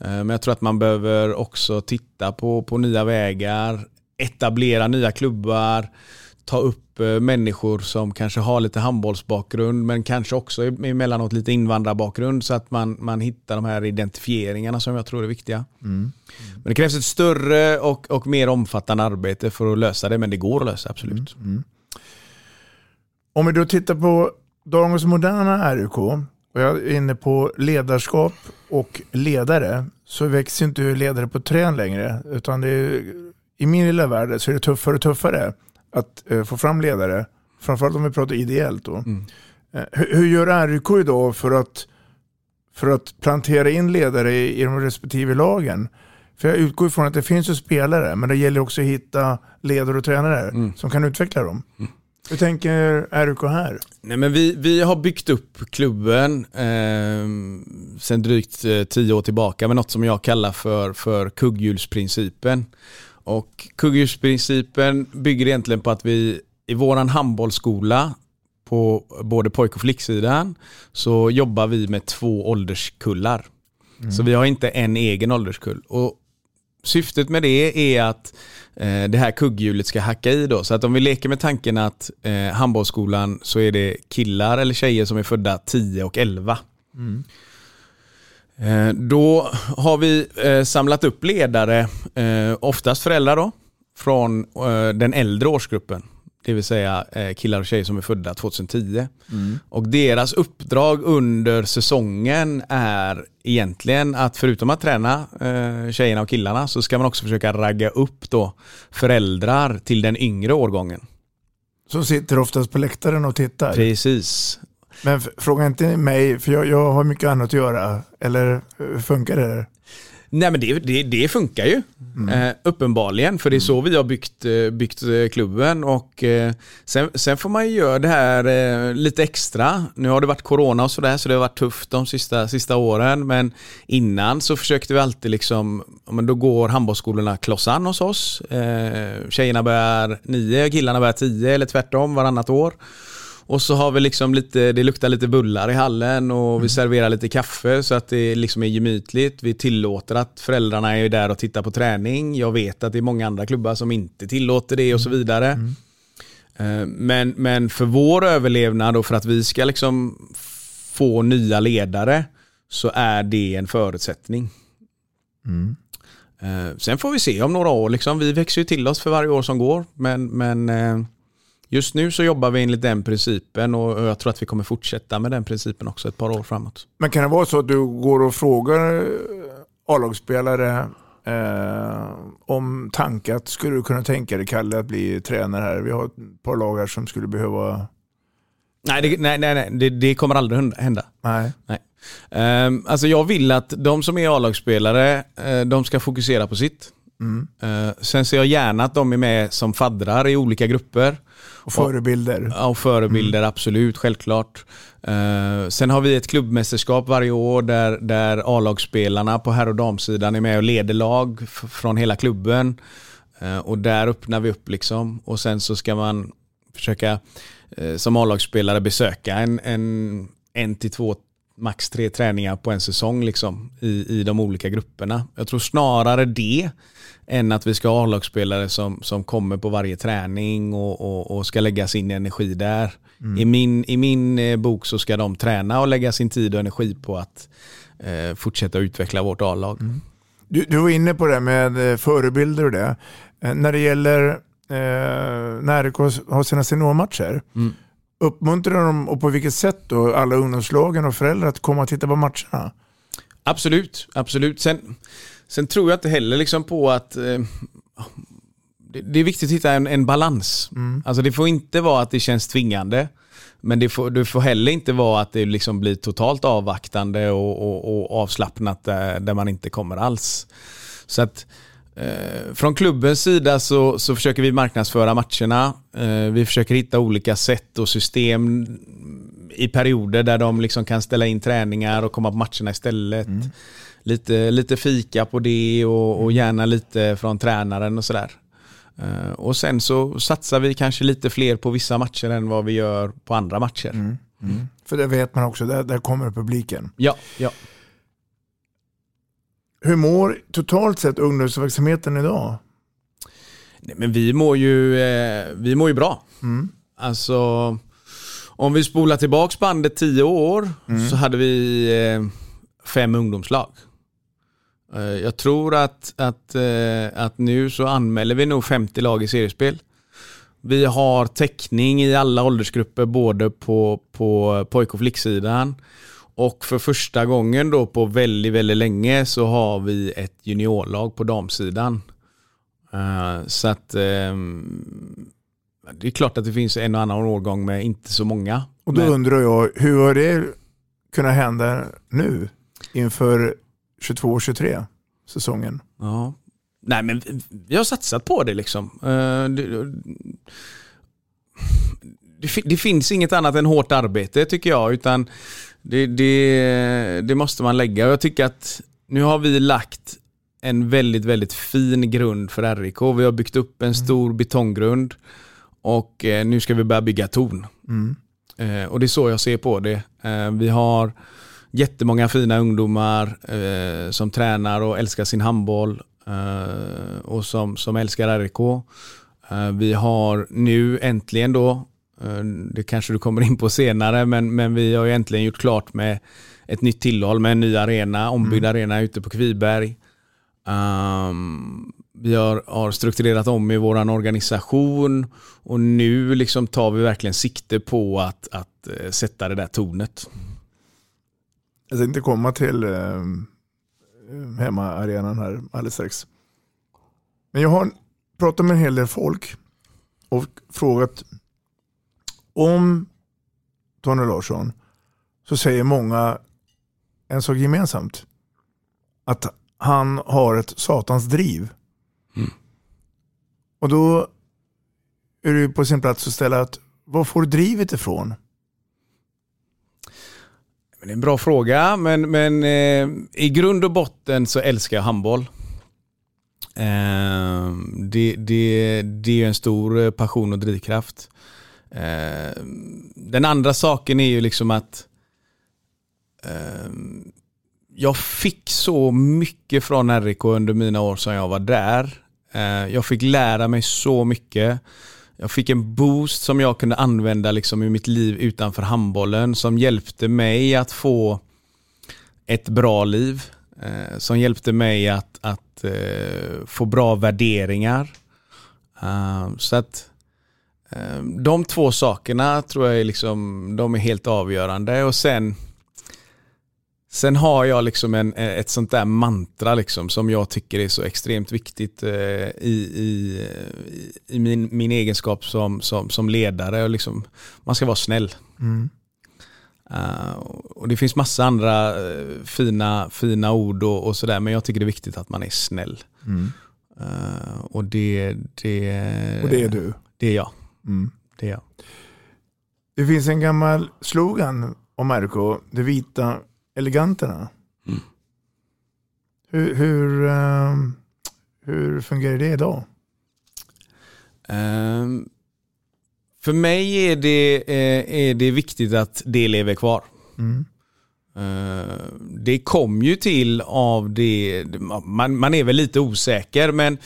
Eh, men jag tror att man behöver också titta på, på nya vägar, etablera nya klubbar, ta upp eh, människor som kanske har lite handbollsbakgrund men kanske också emellanåt lite invandrarbakgrund så att man, man hittar de här identifieringarna som jag tror är viktiga. Men det krävs ett större och, och mer omfattande arbete för att lösa det men det går att lösa absolut. Om vi då tittar på dagens moderna RUK och jag är inne på ledarskap och ledare så växer inte ledare på trän längre utan det är, i min lilla värld så är det tuffare och tuffare att eh, få fram ledare. Framförallt om vi pratar ideellt då. Eh, hur, hur gör RUK idag för att, för att plantera in ledare i, i de respektive lagen? För jag utgår ifrån att det finns ju spelare men det gäller också att hitta ledare och tränare som kan utveckla dem. Hur tänker RUK här? Nej, men vi, vi har byggt upp klubben eh, sen drygt eh, tio år tillbaka med något som jag kallar för, för kugghjulsprincipen. Och kugghjulsprincipen bygger egentligen på att vi i våran handbollsskola på både pojk och flicksidan så jobbar vi med två ålderskullar. Så vi har inte en egen ålderskull. Och syftet med det är att eh, det här kugghjulet ska hacka i då. Så att om vi leker med tanken att eh, handbollsskolan så är det killar eller tjejer som är födda 10 och 11. Eh, då har vi eh, samlat upp ledare, eh, oftast föräldrar då, från eh, den äldre årsgruppen. Det vill säga eh, killar och tjejer som är födda 2010. Och deras uppdrag under säsongen är egentligen att förutom att träna eh, tjejerna och killarna så ska man också försöka ragga upp då föräldrar till den yngre årgången. Som sitter oftast på läktaren och tittar. Precis. Men fråga inte mig, för jag, jag har mycket annat att göra. Eller eh, funkar det? Nej men det, det, det funkar ju. Eh, uppenbarligen, för det är så vi har byggt, eh, byggt eh, klubben. Och, eh, sen, sen får man ju göra det här eh, lite extra. Nu har det varit corona och sådär så det har varit tufft de sista, sista åren. Men innan så försökte vi alltid liksom, men då går handbollsskolorna klossan hos oss. Eh, tjejerna börjar nio, killarna börjar tio eller tvärtom varannat år. Och så har vi liksom lite, det luktar lite bullar i hallen och vi serverar lite kaffe så att det liksom är gemytligt. Vi tillåter att föräldrarna är där och tittar på träning. Jag vet att det är många andra klubbar som inte tillåter det och så vidare. Eh, Men, men för vår överlevnad och för att vi ska liksom få nya ledare så är det en förutsättning. Eh, Sen får vi se om några år. Liksom. Vi växer ju till oss för varje år som går. Men, men eh, just nu så jobbar vi enligt den principen och jag tror att vi kommer fortsätta med den principen också ett par år framåt. Men kan det vara så att du går och frågar eh, A-lagsspelare eh, om tanke att skulle du kunna tänka dig Kalle att bli tränare här? Vi har ett par lag här som skulle behöva... Nej, det, nej, nej, nej. Det, det kommer aldrig hända-. Nej. Nej. Ehm, alltså jag vill att de som är A-lagsspelare, eh, de ska fokusera på sitt. Eh, sen ser jag gärna att de är med som faddrar i olika grupper. Och förebilder. Ja, och förebilder, absolut, självklart. Eh, sen har vi ett klubbmästerskap varje år där, där A-lagsspelarna på herr och damsidan är med och leder lag från hela klubben. Eh, och där öppnar vi upp liksom. Och sen så ska man försöka eh, som A-lagsspelare besöka en, en, en till två max tre träningar på en säsong liksom, i, i de olika grupperna. Jag tror snarare det än att vi ska ha A-lagsspelare som, som kommer på varje träning och, och, och ska lägga sin energi där. Mm. I min, I min eh, bok så ska de träna och lägga sin tid och energi på att eh, fortsätta utveckla vårt A-lag. Du, du var inne på det med eh, förebilder och det. Eh, när det gäller eh, när RIK har sina seniormatcher, Mm. Uppmuntrar de och på vilket sätt då alla ungdomslagen och föräldrar att komma och titta på matcherna? Absolut, absolut. Sen, sen tror jag inte heller liksom på att eh, det, det är viktigt att hitta en, en balans. Alltså det får inte vara att det känns tvingande. Men det får, det får heller inte vara att det liksom blir totalt avvaktande och, och, och avslappnat där, där man inte kommer alls. Så att från klubbens sida så, så försöker vi marknadsföra matcherna. Eh, vi försöker hitta olika sätt och system i perioder där de liksom kan ställa in träningar och komma på matcherna istället. Lite, lite fika på det och, och gärna lite från tränaren och sådär. Eh, och sen så satsar vi kanske lite fler på vissa matcher än vad vi gör på andra matcher. För det vet man också, där, där kommer publiken. Ja, ja. Hur mår totalt sett ungdomsverksamheten idag? Nej, men vi mår ju, eh, vi mår ju bra. Mm. Alltså, om vi spolar tillbaks bandet tio år Mm. så hade vi eh, fem ungdomslag. Eh, jag tror att, att, eh, att nu så anmäler vi nog 50 lag i seriespel. Vi har täckning i alla åldersgrupper både på, på pojk och flicksidan. Och för första gången då på väldigt, väldigt länge så har vi ett juniorlag på damsidan. Eh, så att ehm, det är klart att det finns en och annan årgång med inte så många. Och då Men- undrar jag, hur har det kunnat hända nu inför 22-23 säsongen? Ja. Nej men vi- vi har satsat på det liksom. Eh, det, det, fi- det finns inget annat än hårt arbete tycker jag. Utan det, det, det måste man lägga. Och jag tycker att nu har vi lagt en väldigt, väldigt fin grund för RIK. Vi har byggt upp en stor betonggrund. Och eh, nu ska vi börja bygga torn. Mm. Eh, och det är så jag ser på det. Eh, vi har jättemånga fina ungdomar som tränar och älskar sin handboll och som, som älskar RIK. Vi har nu äntligen då, det kanske du kommer in på senare, men, men vi har ju äntligen gjort klart med ett nytt tillhåll med en ny arena, ombyggd arena ute på Kviberg. Um, vi har, har strukturerat om i vår organisation och nu liksom tar vi verkligen sikte på att, att eh, sätta det där tornet. Jag tänkte komma till eh, hemmaarenan här alldeles strax. Men jag har pratat med en hel del folk och frågat om Tony Larsson så säger många en sak gemensamt. Att han har ett satans driv. Och då är det på sin plats att ställa att var får drivet ifrån? Det är en bra fråga, men, men eh, i grund och botten så älskar jag handboll. Eh, det, det, det är en stor eh, passion och drivkraft. Eh, den andra saken är ju liksom att eh, jag fick så mycket från RIK under mina år som jag var där. Eh, jag fick lära mig så mycket. Jag fick en boost som jag kunde använda liksom i mitt liv utanför handbollen som hjälpte mig att få ett bra liv. Eh, som hjälpte mig att, att eh, få bra värderingar. Eh, så att de två sakerna tror jag är, liksom, de är helt avgörande. Och sen Sen har jag liksom en, ett sånt där mantra liksom som jag tycker är så extremt viktigt eh, i, i, i min, min egenskap som, som, som ledare. Och liksom, man ska vara snäll. Mm. Uh, och det finns massa andra fina, fina ord och, och sådär men jag tycker det är viktigt att man är snäll. Mm. Uh, och det, det, Och det är du. Det är jag. Mm. Det är jag. Det finns en gammal slogan om RK, de vita eleganterna. Mm. Hur, hur, ehm, hur fungerar det idag? Ehm, för mig är det, eh, är det viktigt att det lever kvar. Mm. Eh, det kom ju till av det, man, man är väl lite osäker men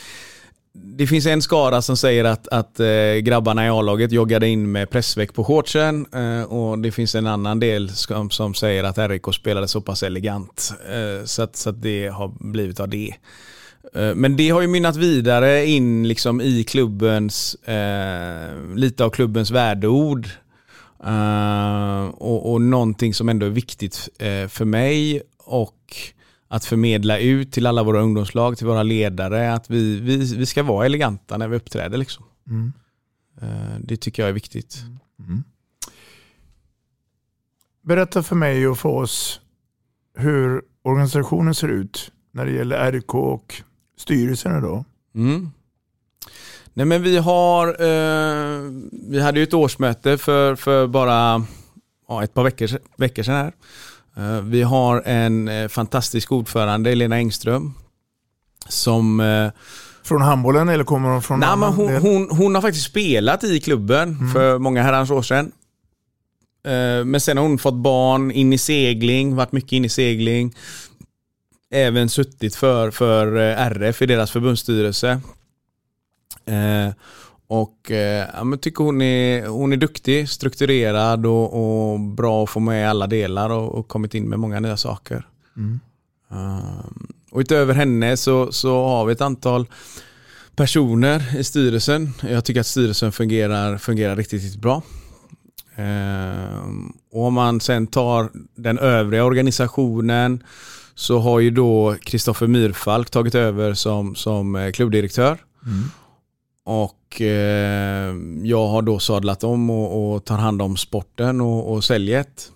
det finns en skara som säger att, att äh, grabbarna i A-laget joggade in med pressväck på shortsen äh, och det finns en annan del som, som säger att RIK spelade så pass elegant. Äh, så, att, så att det har blivit av det. Men det har ju mynnat vidare in liksom i klubbens, lite av klubbens värdeord. och, och någonting som ändå är viktigt för mig och att förmedla ut till alla våra ungdomslag, till våra ledare, att vi, vi, vi ska vara eleganta när vi uppträder. Liksom. Mm. Eh, det tycker jag är viktigt. Mm. mm. Berätta för mig och för oss hur organisationen ser ut när det gäller RK och styrelsen idag. Mm. Nej men vi har, eh, vi hade ju ett årsmöte för, för bara ja, ett par veckor, veckor sedan här. Eh, vi har en eh, fantastisk ordförande, Lena Engström, som... Eh, från handbollen eller kommer hon från Nej, men hon, hon, hon, har faktiskt spelat i klubben mm. för många herrans år sedan. Men sen har hon fått barn, in i segling, varit mycket in i segling. Även suttit för, för RF i deras förbundsstyrelse. Och eh, jag tycker hon är, hon är duktig, strukturerad och, och bra att få med alla delar och, och kommit in med många nya saker. Mm. Um, och utöver henne så, så har vi ett antal personer i styrelsen. Jag tycker att styrelsen fungerar, fungerar riktigt, riktigt bra. Um, och om man sen tar den övriga organisationen så har ju då Kristoffer Myrfalk tagit över som, som eh, klubbdirektör. Mm. Och eh, jag har då sadlat om och, och tar hand om sporten och, och säljet.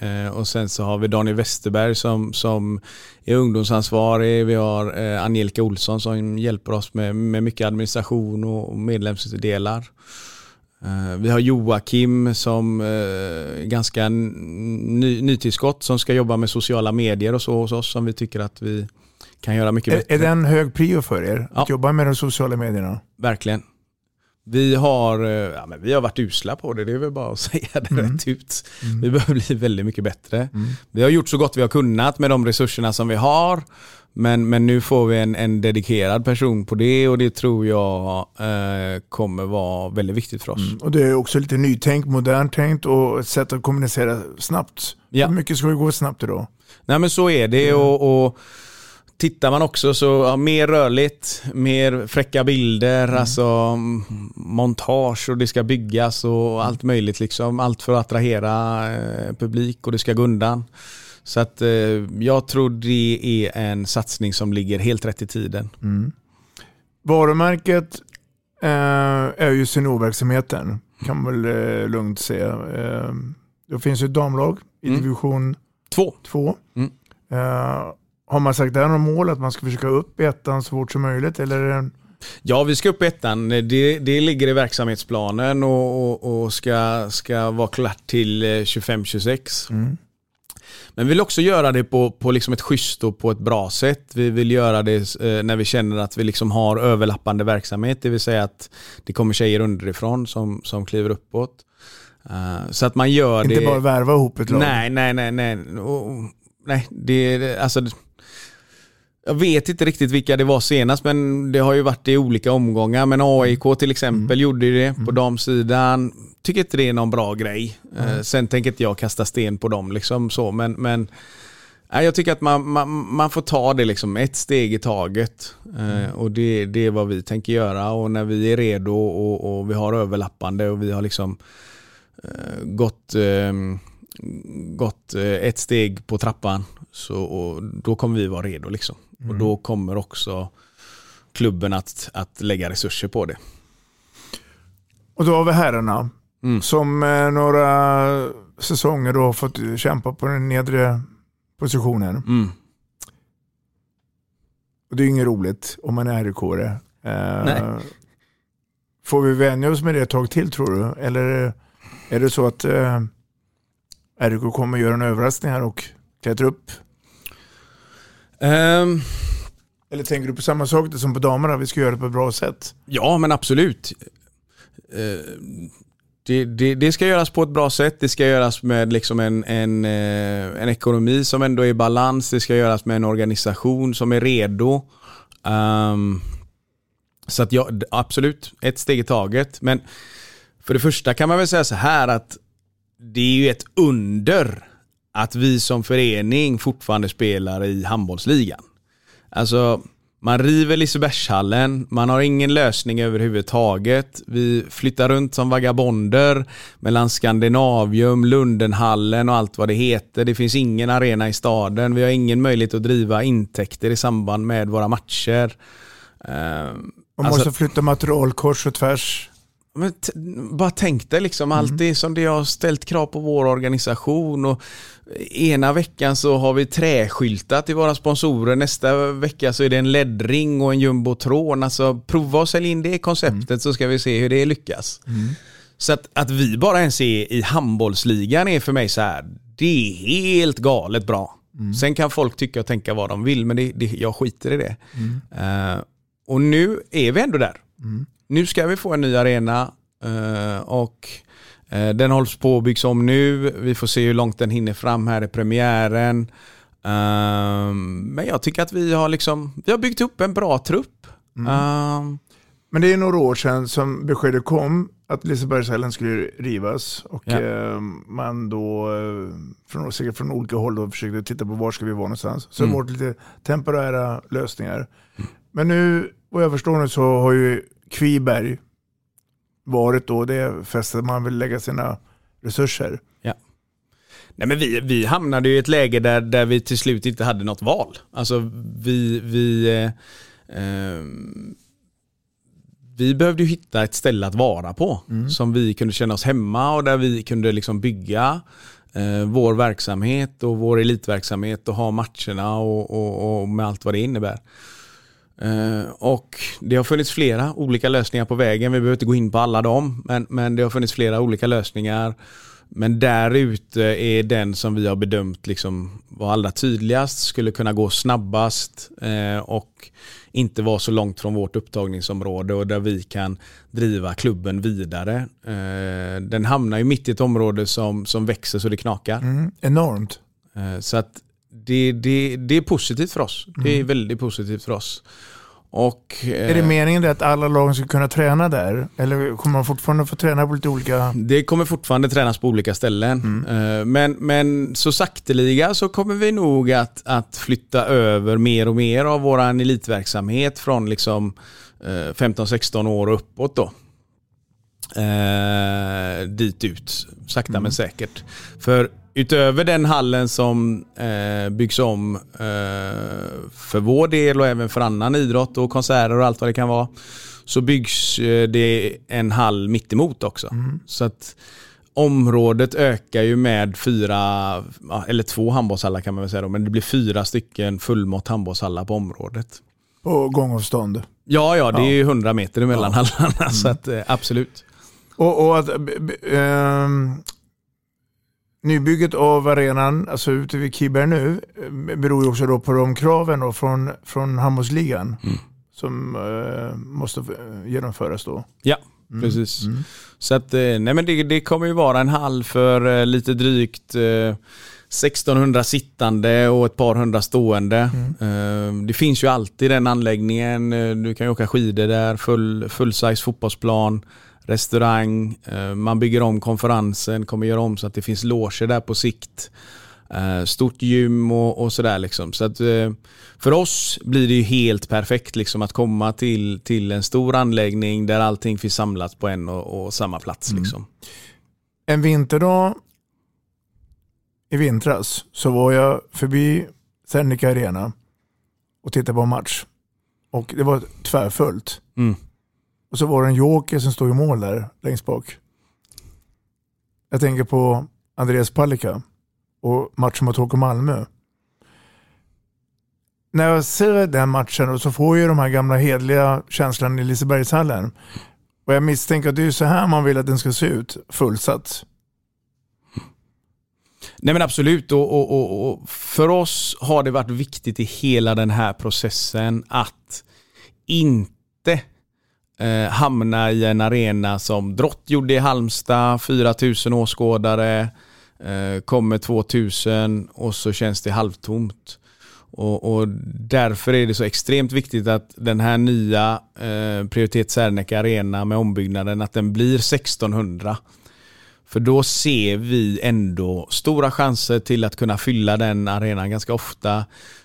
Eh, och sen så har vi Daniel Westerberg som, som är ungdomsansvarig. Vi har eh, Angelica Olsson som hjälper oss med, med mycket administration och medlemsdelar. Eh, vi har Joakim som eh, ganska ny, nytillskott som ska jobba med sociala medier och så hos oss som vi tycker att vi kan göra mycket är, bättre. Är det en hög prio för er? Att ja. jobba med de sociala medierna? Verkligen. Vi har, eh, ja, men vi har varit usla på det, det är väl bara att säga det mm. rätt ut. Mm. Vi behöver bli väldigt mycket bättre. Mm. Vi har gjort så gott vi har kunnat med de resurserna som vi har. Men, men nu får vi en, en dedikerad person på det och det tror jag eh, kommer vara väldigt viktigt för oss. Mm. Och det är också lite nytänkt, modernt tänkt och ett sätt att kommunicera snabbt. Ja. Hur mycket ska det gå snabbt idag? Nej men så är det och, och Tittar man också så, ja, mer rörligt, mer fräcka bilder, mm. alltså montage och det ska byggas och allt möjligt liksom. Allt för att attrahera eh, publik och det ska gå undan. Så att eh, jag tror det är en satsning som ligger helt rätt i tiden. Mm. Varumärket eh, är ju seniorverksamheten, kan man väl eh, lugnt säga. Eh, det finns ju ett damlag i mm. division 2. Mm. Eh, har man sagt där något mål att man ska försöka upp i ettan så fort som möjligt? Eller? Ja, vi ska upp i ettan. Det, det ligger i verksamhetsplanen och, och, och ska, ska vara klart till 25-26. Eh, mm. Men vi vill också göra det på, på liksom ett schysst och på ett bra sätt. Vi vill göra det eh, när vi känner att vi liksom har överlappande verksamhet. Det vill säga att det kommer tjejer underifrån som, som kliver uppåt. Uh, så att man gör Inte det... Inte bara värva ihop ett lag? Nej, nej, nej. nej. Och, nej det, alltså, jag vet inte riktigt vilka det var senast men det har ju varit i olika omgångar. Men AIK till exempel mm. gjorde det på mm. damsidan. Tycker inte det är någon bra grej. Mm. sen tänker inte jag kasta sten på dem liksom så men, men jag tycker att man, man, man, får ta det liksom ett steg i taget. Mm. och det, det är vad vi tänker göra och när vi är redo och, och vi har överlappande och vi har liksom uh, gått, uh, gått ett steg på trappan så då kommer vi vara redo liksom. Mm. Och då kommer också klubben att, att lägga resurser på det. Och då har vi herrarna mm. som eh, några säsonger då har fått kämpa på den nedre positionen. Mm. Och det är inget roligt om man är rik eh, Får vi vänja oss med det ett tag till tror du? Eller är det så att eh, RIK kommer göra en överraskning här och klättra upp Um, Eller tänker du på samma sak som på damerna, vi ska göra det på ett bra sätt? Ja, men absolut. Uh, det, det, det, ska göras på ett bra sätt. Det ska göras med liksom en, en, en ekonomi som ändå är i balans. Det ska göras med en organisation som är redo. Um, så att ja, absolut, ett steg i taget. Men för det första kan man väl säga så här att det är ju ett under att vi som förening fortfarande spelar i handbollsligan. Alltså, man river Lisebergshallen, man har ingen lösning överhuvudtaget. Vi flyttar runt som vagabonder mellan Skandinavium, Lundenhallen och allt vad det heter. Det finns ingen arena i staden. Vi har ingen möjlighet att driva intäkter i samband med våra matcher. Man alltså, måste flytta material kors och tvärs. Men bara tänk dig liksom allt mm. det som det har ställt krav på vår organisation och ena veckan så har vi träskyltat till våra sponsorer, nästa vecka så är det en ledring och en jumbotron. Alltså prova att sälja in det konceptet mm. så ska vi se hur det lyckas. Mm. Så att, att vi bara ens är i handbollsligan är för mig så här, det är helt galet bra. Mm. Sen kan folk tycka och tänka vad de vill men det, det, jag skiter i det. Uh, och nu är vi ändå där. Mm. Nu ska vi få en ny arena uh, och den hålls på att byggas om nu. Vi får se hur långt den hinner fram här i premiären. Uh, men jag tycker att vi har, liksom, vi har byggt upp en bra trupp. Mm. Ehm. men det är några år sedan som beskedet kom att Lisebergshallen skulle rivas och ja. eh, man då från, säkert från olika håll då försökte titta på var ska vi vara någonstans. Så mm. det var lite temporära lösningar. Mm. Men nu, vad jag förstår nu så har ju Kviberg varit då det fästet man vill lägga sina resurser. Ja. Nej, men vi, vi hamnade i ett läge där, där vi till slut inte hade något val. Alltså vi, vi, eh, eh, vi behövde ju hitta ett ställe att vara på mm. som vi kunde känna oss hemma och där vi kunde liksom bygga eh, vår verksamhet och vår elitverksamhet och ha matcherna och, och, och med allt vad det innebär. Uh, och det har funnits flera olika lösningar på vägen. Vi behöver inte gå in på alla dem, men, men det har funnits flera olika lösningar. Men där ute är den som vi har bedömt liksom var allra tydligast, skulle kunna gå snabbast uh, och inte vara så långt från vårt upptagningsområde och där vi kan driva klubben vidare. Uh, den hamnar ju mitt i ett område som, som växer så det knakar. Mm, enormt. så att det, det, det är positivt för oss. Det är mm. väldigt positivt för oss. Och, är det eh, meningen att alla lag ska kunna träna där? Eller kommer man fortfarande få träna på lite olika... Det kommer fortfarande tränas på olika ställen. Mm. Eh, men, men så sakteliga så kommer vi nog att, att flytta över mer och mer av vår elitverksamhet från liksom 15-16 eh, år och uppåt. Då. Eh, dit ut, sakta mm. men säkert. För utöver den hallen som eh, byggs om eh, för vår del och även för annan idrott och konserter och allt vad det kan vara. Så byggs eh, det en hall mittemot också. Mm. Så att området ökar ju med fyra, eller två handbollshallar kan man väl säga då, men det blir fyra stycken fullmått handbollshallar på området. På gångavstånd? Ja, ja, det ja. är 100 meter emellan ja. hallarna, mm. så att, eh, absolut. Och, och att, äh, Nybygget av arenan, alltså ute vid Kiberg nu, eh, beror ju också då på de kraven då från, från handbollsligan mm. som uh, måste eh, genomföras då. Ja, mm. precis. Mm. Så att, nej men det, det kommer ju vara en hall för uh, lite drygt uh, 1600 sittande och ett par hundra stående. Mm. Det finns ju alltid den anläggningen. Du kan ju åka skidor där, full, full size fotbollsplan restaurang, eh, man bygger om konferensen, kommer göra om så att det finns loger där på sikt. Eh, stort gym och, och sådär liksom. Så att, eh, för oss blir det ju helt perfekt liksom att komma till, till en stor anläggning där allting finns samlat på en och, och samma plats. Mm. Liksom. En vinterdag i vintras så var jag förbi Serneke Arena och tittade på en match. Och det var tvärfullt. Mm. Och så var det en joker som stod i mål där längst bak. Jag tänker på Andreas Palicka och matchen mot HK Malmö. När jag ser den matchen och så får jag de här gamla hedliga känslan i Lisebergshallen. Och jag misstänker att det är så här man vill att den ska se ut, fullsatt. Nej men absolut och, och, och, och, för oss har det varit viktigt i hela den här processen att inte eh, hamna i en arena som Drott gjorde i Halmstad, 4000 åskådare, eh, kommer 2000 och så känns det halvtomt. Och, och, därför är det så extremt viktigt att den här nya eh, Prioritet Serneke Arena med ombyggnaden, att den blir 1600. För då ser vi ändå stora chanser till att kunna fylla den arenan ganska ofta.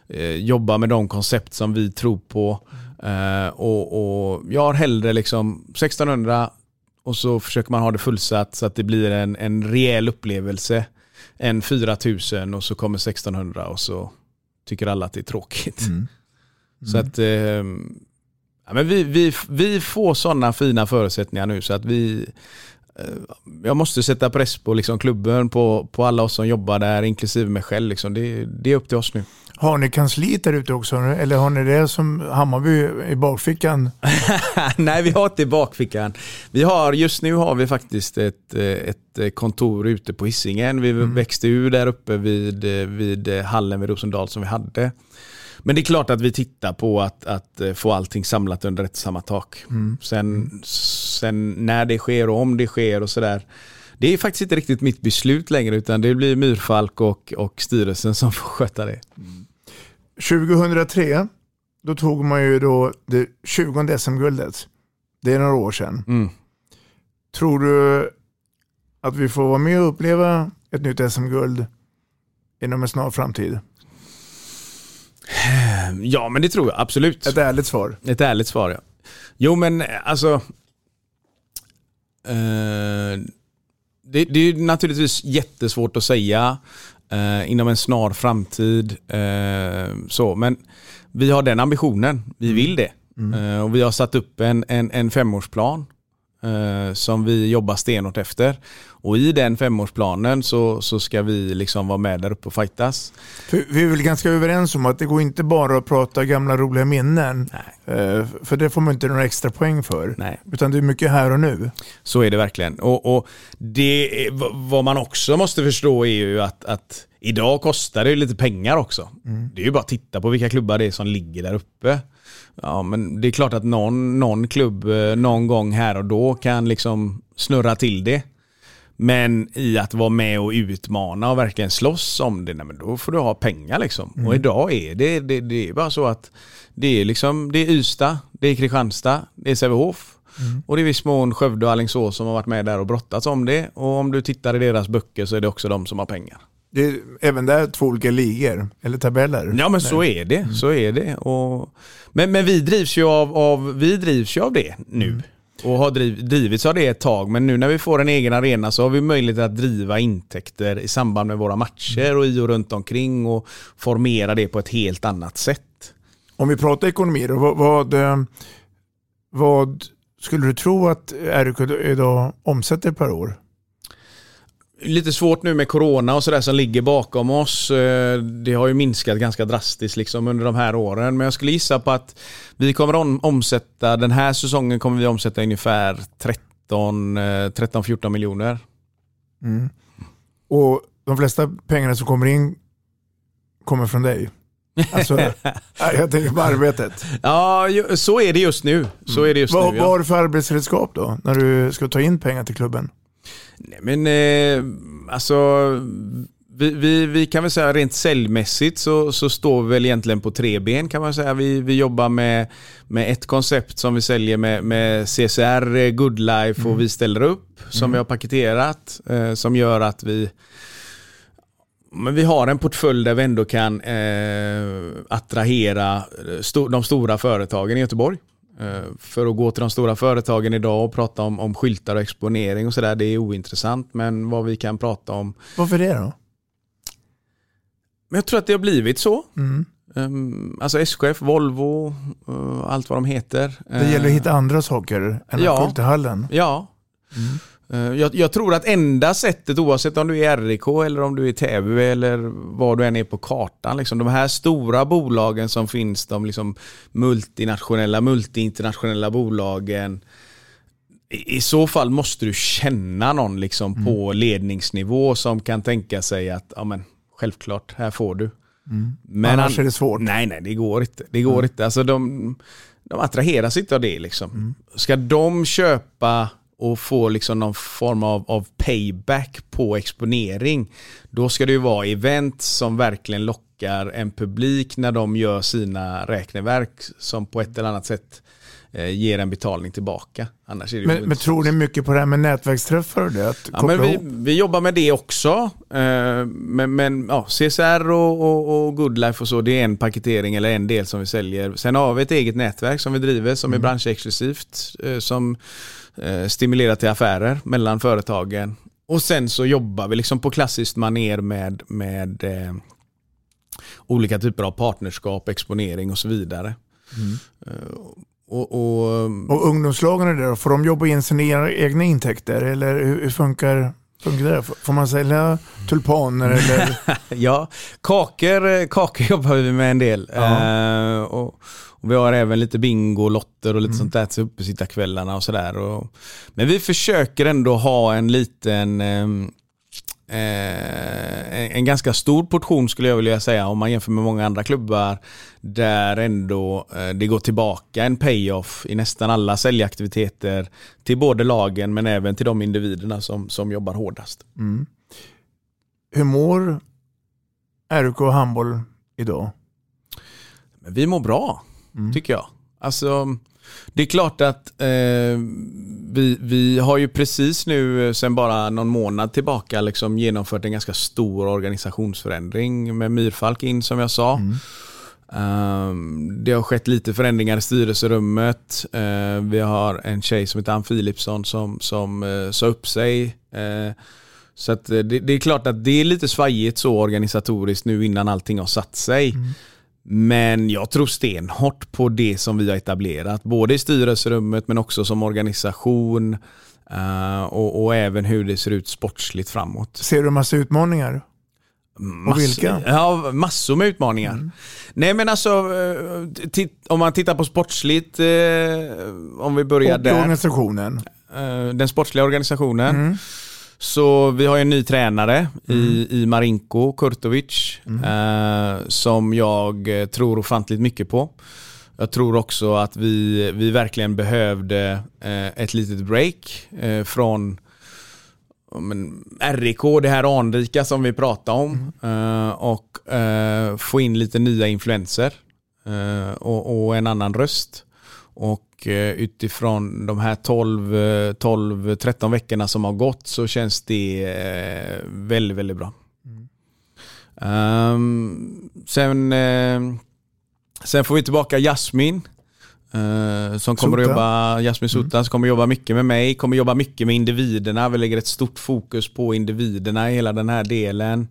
Eh, jobba med de koncept som vi tror på. Eh, och, och, Jag har hellre liksom 1600 och så försöker man ha det fullsatt så att det blir en, en rejäl upplevelse. än 4000 och så kommer 1600 och så tycker alla att det är tråkigt. Mm. Mm. Så att eh, ja, men vi, vi, vi får sådana fina förutsättningar nu så att vi jag måste sätta press på liksom klubben, på, på alla oss som jobbar där, inklusive mig själv. Liksom. Det, det är upp till oss nu. Har ni kansliet där ute också? Eller har ni det som Hammarby i bakfickan? Nej, vi har inte i bakfickan. Vi har, just nu har vi faktiskt ett, ett kontor ute på Hisingen. Vi mm. växte ur där uppe vid, vid hallen vid Rosendal som vi hade. Men det är klart att vi tittar på att, att få allting samlat under ett samma tak. Mm. Sen, sen när det sker och om det sker och sådär. Det är faktiskt inte riktigt mitt beslut längre utan det blir Myrfalk och, och styrelsen som får sköta det. Mm. 2003, då tog man ju då det 20 SM-guldet. Det är några år sedan. Mm. Tror du att vi får vara med och uppleva ett nytt SM-guld inom en snar framtid? Ja, men det tror jag absolut. Ett ärligt svar. Ett ärligt svar, ja. Jo, men alltså... Eh, det, det, är naturligtvis jättesvårt att säga eh, inom en snar framtid. Eh, så, men vi har den ambitionen. Vi vill det. Mm. Eh, och vi har satt upp en, en, en femårsplan eh, som vi jobbar stenhårt efter. Och i den femårsplanen så, så ska vi liksom vara med där uppe och fightas. För vi är väl ganska överens om att det går inte bara att prata gamla roliga minnen. Eh, för det får man inte några extra poäng för. Nej. Utan det är mycket här och nu. Så är det verkligen. Och, och det, vad man också måste förstå är ju att, att idag kostar det lite pengar också. Mm. Det är ju bara att titta på vilka klubbar det är som ligger där uppe. Ja, men det är klart att någon, någon klubb eh, någon gång här och då kan liksom snurra till det. Men i att vara med och utmana och verkligen slåss om det, nej, men då får du ha pengar liksom. Mm. Och idag är det, det, det är bara så att det är liksom, det är Ystad, det är Kristianstad, det är Sävehof. Mm. Och det är viss mån Skövde och Alingsås som har varit med där och brottats om det. Och om du tittar i deras böcker så är det också de som har pengar. Det är även där två olika ligor, eller tabeller. Ja men så är det, mm. så är det. Och, men, men vi drivs ju av, av, vi drivs ju av det nu. Mm. Och har driv, drivits av det ett tag, men nu när vi får en egen arena så har vi möjlighet att driva intäkter i samband med våra matcher och i och runt omkring och formera det på ett helt annat sätt. Om vi pratar ekonomi då, vad, vad, eh, vad skulle du tro att RIK idag omsätter per år? Lite svårt nu med corona och sådär som ligger bakom oss. Eh, det har ju minskat ganska drastiskt liksom under de här åren. Men jag skulle gissa på att vi kommer omsätta, den här säsongen kommer vi omsätta ungefär 13-14 eh, miljoner. Mm. Och de flesta pengarna som kommer in kommer från dig? Alltså, jag tänker på arbetet. Ja, så är det just nu. Så är det just vad, nu ja. vad har du för arbetsredskap då, när du ska ta in pengar till klubben? Nej men eh, alltså vi, vi, vi, kan väl säga rent säljmässigt så, så står vi väl egentligen på tre ben kan man säga. Vi, vi jobbar med, med ett koncept som vi säljer med, med CCR, Good Life och mm. vi ställer upp som mm. vi har paketerat eh, som gör att vi men vi har en portfölj där vi ändå kan eh, attrahera sto de stora företagen i Göteborg. Eh, för att gå till de stora företagen idag och prata om, om skyltar och exponering och sådär, det är ointressant. Men vad vi kan prata om... Varför det då? Men jag tror att det har blivit så. Mm. Um, alltså SKF, Volvo, uh, allt vad de heter. Det gäller att hitta andra saker än ja, att gå till hallen. Ja. Mm. Eh, jag, jag, tror att enda sättet, oavsett om du är RIK eller om du är Täby eller var du än är på kartan, liksom, de här stora bolagen som finns, de liksom multinationella, multiinternationella bolagen. I, I så fall måste du känna någon liksom mm. på ledningsnivå som kan tänka sig att ja, men, självklart, här får du. Mm. Men Annars är det svårt. Nej, nej, det går inte. Det går mm. inte. Alltså de, de attraheras inte av det liksom. Ska de köpa och få liksom någon form av, av payback på exponering, då ska det ju vara event som verkligen lockar en publik när de gör sina räkneverk som på ett eller annat sätt eh, ger en betalning tillbaka. Annars är det Men, men tror ni mycket på det här med nätverksträffar och det? Att Ja, men vi, vi jobbar med det också. Eh, Men, men ja, CSR och, och, och Goodlife och så, det är en paketering eller en del som vi säljer. Sen har vi ett eget nätverk som vi driver som är branschexklusivt. eh, Som eh, stimulerar till affärer mellan företagen. Och sen så jobbar vi liksom på klassiskt maner med, med eh, olika typer av partnerskap, exponering och så vidare. Eh, och, och, Och ungdomslagen är där, får de jobba in sina egna intäkter eller hur, hur funkar, funkar det? Får man sälja tulpaner eller? ja, kakor, eh, kakor jobbar vi med en del. Eh, och, och vi har även lite bingo, lotter och lite sånt där till uppesittarkvällarna och sådär. Men vi försöker ändå ha en liten ehm, eh, en, en ganska stor portion skulle jag vilja säga om man jämför med många andra klubbar där ändå eh, det går tillbaka en payoff i nästan alla säljaktiviteter till både lagen men även till de individerna som, som jobbar hårdast. Mm. Hur mår RK handboll idag? Vi mår bra, tycker jag. Alltså, det är klart att eh, vi, vi har ju precis nu, eh, sen bara någon månad tillbaka, liksom genomfört en ganska stor organisationsförändring med Myrfalk in som jag sa. Ehm, det har skett lite förändringar i styrelserummet. Eh, vi har en tjej som heter Ann Philipsson som, som uh, sa upp sig. Eh, så att, eh, det, det är klart att det är lite svajigt så organisatoriskt nu innan allting har satt sig. Men jag tror stenhårt på det som vi har etablerat, både i styrelserummet men också som organisation eh, och, och även hur det ser ut sportsligt framåt. Ser du massa utmaningar? Massor, vilka? Ja, massor med utmaningar. Nej men alltså, eh, om man tittar på sportsligt, eh, om vi börjar Och där. organisationen? Den sportsliga organisationen. Så vi har en ny tränare i, i Marinko Kurtovic eh, som jag tror ofantligt mycket på. Jag tror också att vi, vi verkligen behövde eh, ett litet break eh, från men, RIK, det här anrika som vi pratade om. eh, och eh, få in lite nya influenser eh, och, och en annan röst. Och eh, utifrån de här 12, eh, 12-13 veckorna som har gått så känns det eh, väldigt, väldigt bra. Ehm, sen, eh, sen får vi tillbaka Jasmin. eh, som kommer att Sota. jobba, Jasmin Sota, som kommer att jobba mycket med mig, kommer jobba mycket med individerna. Vi lägger ett stort fokus på individerna i hela den här delen.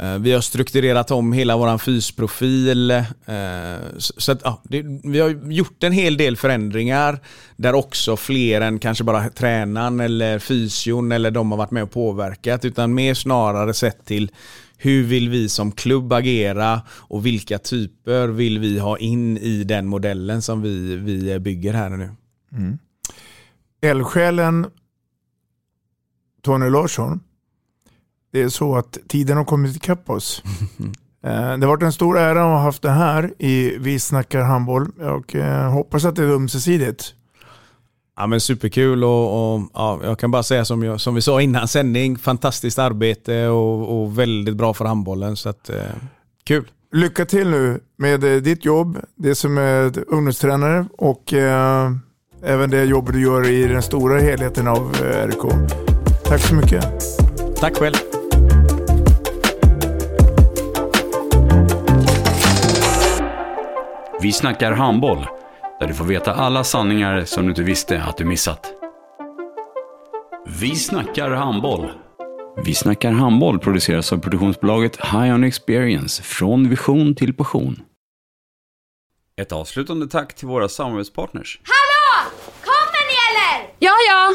Eh, vi har strukturerat om hela våran fysprofil. Eh, så- att, ja, det, vi har gjort en hel del förändringar där också fler än kanske bara tränaren eller fysion eller de har varit med och påverkat. Utan mer snarare sett till hur vill vi som klubb agera och vilka typer vill vi ha in i den modellen som vi, vi bygger här nu. Mm. Eldsjälen Tony Larsson. Det är så att tiden har kommit ikapp oss. Eh, Det har varit en stor ära att ha haft det här i Vi snackar handboll och eh, hoppas att det är ömsesidigt. Ja men superkul och, och ja, jag kan bara säga som, jag, som vi sa innan sändning, fantastiskt arbete och, och väldigt bra för handbollen så att eh, kul. Lycka till nu med eh, ditt jobb, det som är ungdomstränare och eh, även det jobb du gör i den stora helheten av RK. Tack så mycket. Tack själv. Vi snackar handboll, där du får veta alla sanningar som du inte visste att du missat. Vi snackar handboll. Vi snackar handboll produceras av produktionsbolaget High On Experience, från vision till passion. Ett avslutande tack till våra samarbetspartners. Hallå! Kommer ni eller? Ja, ja.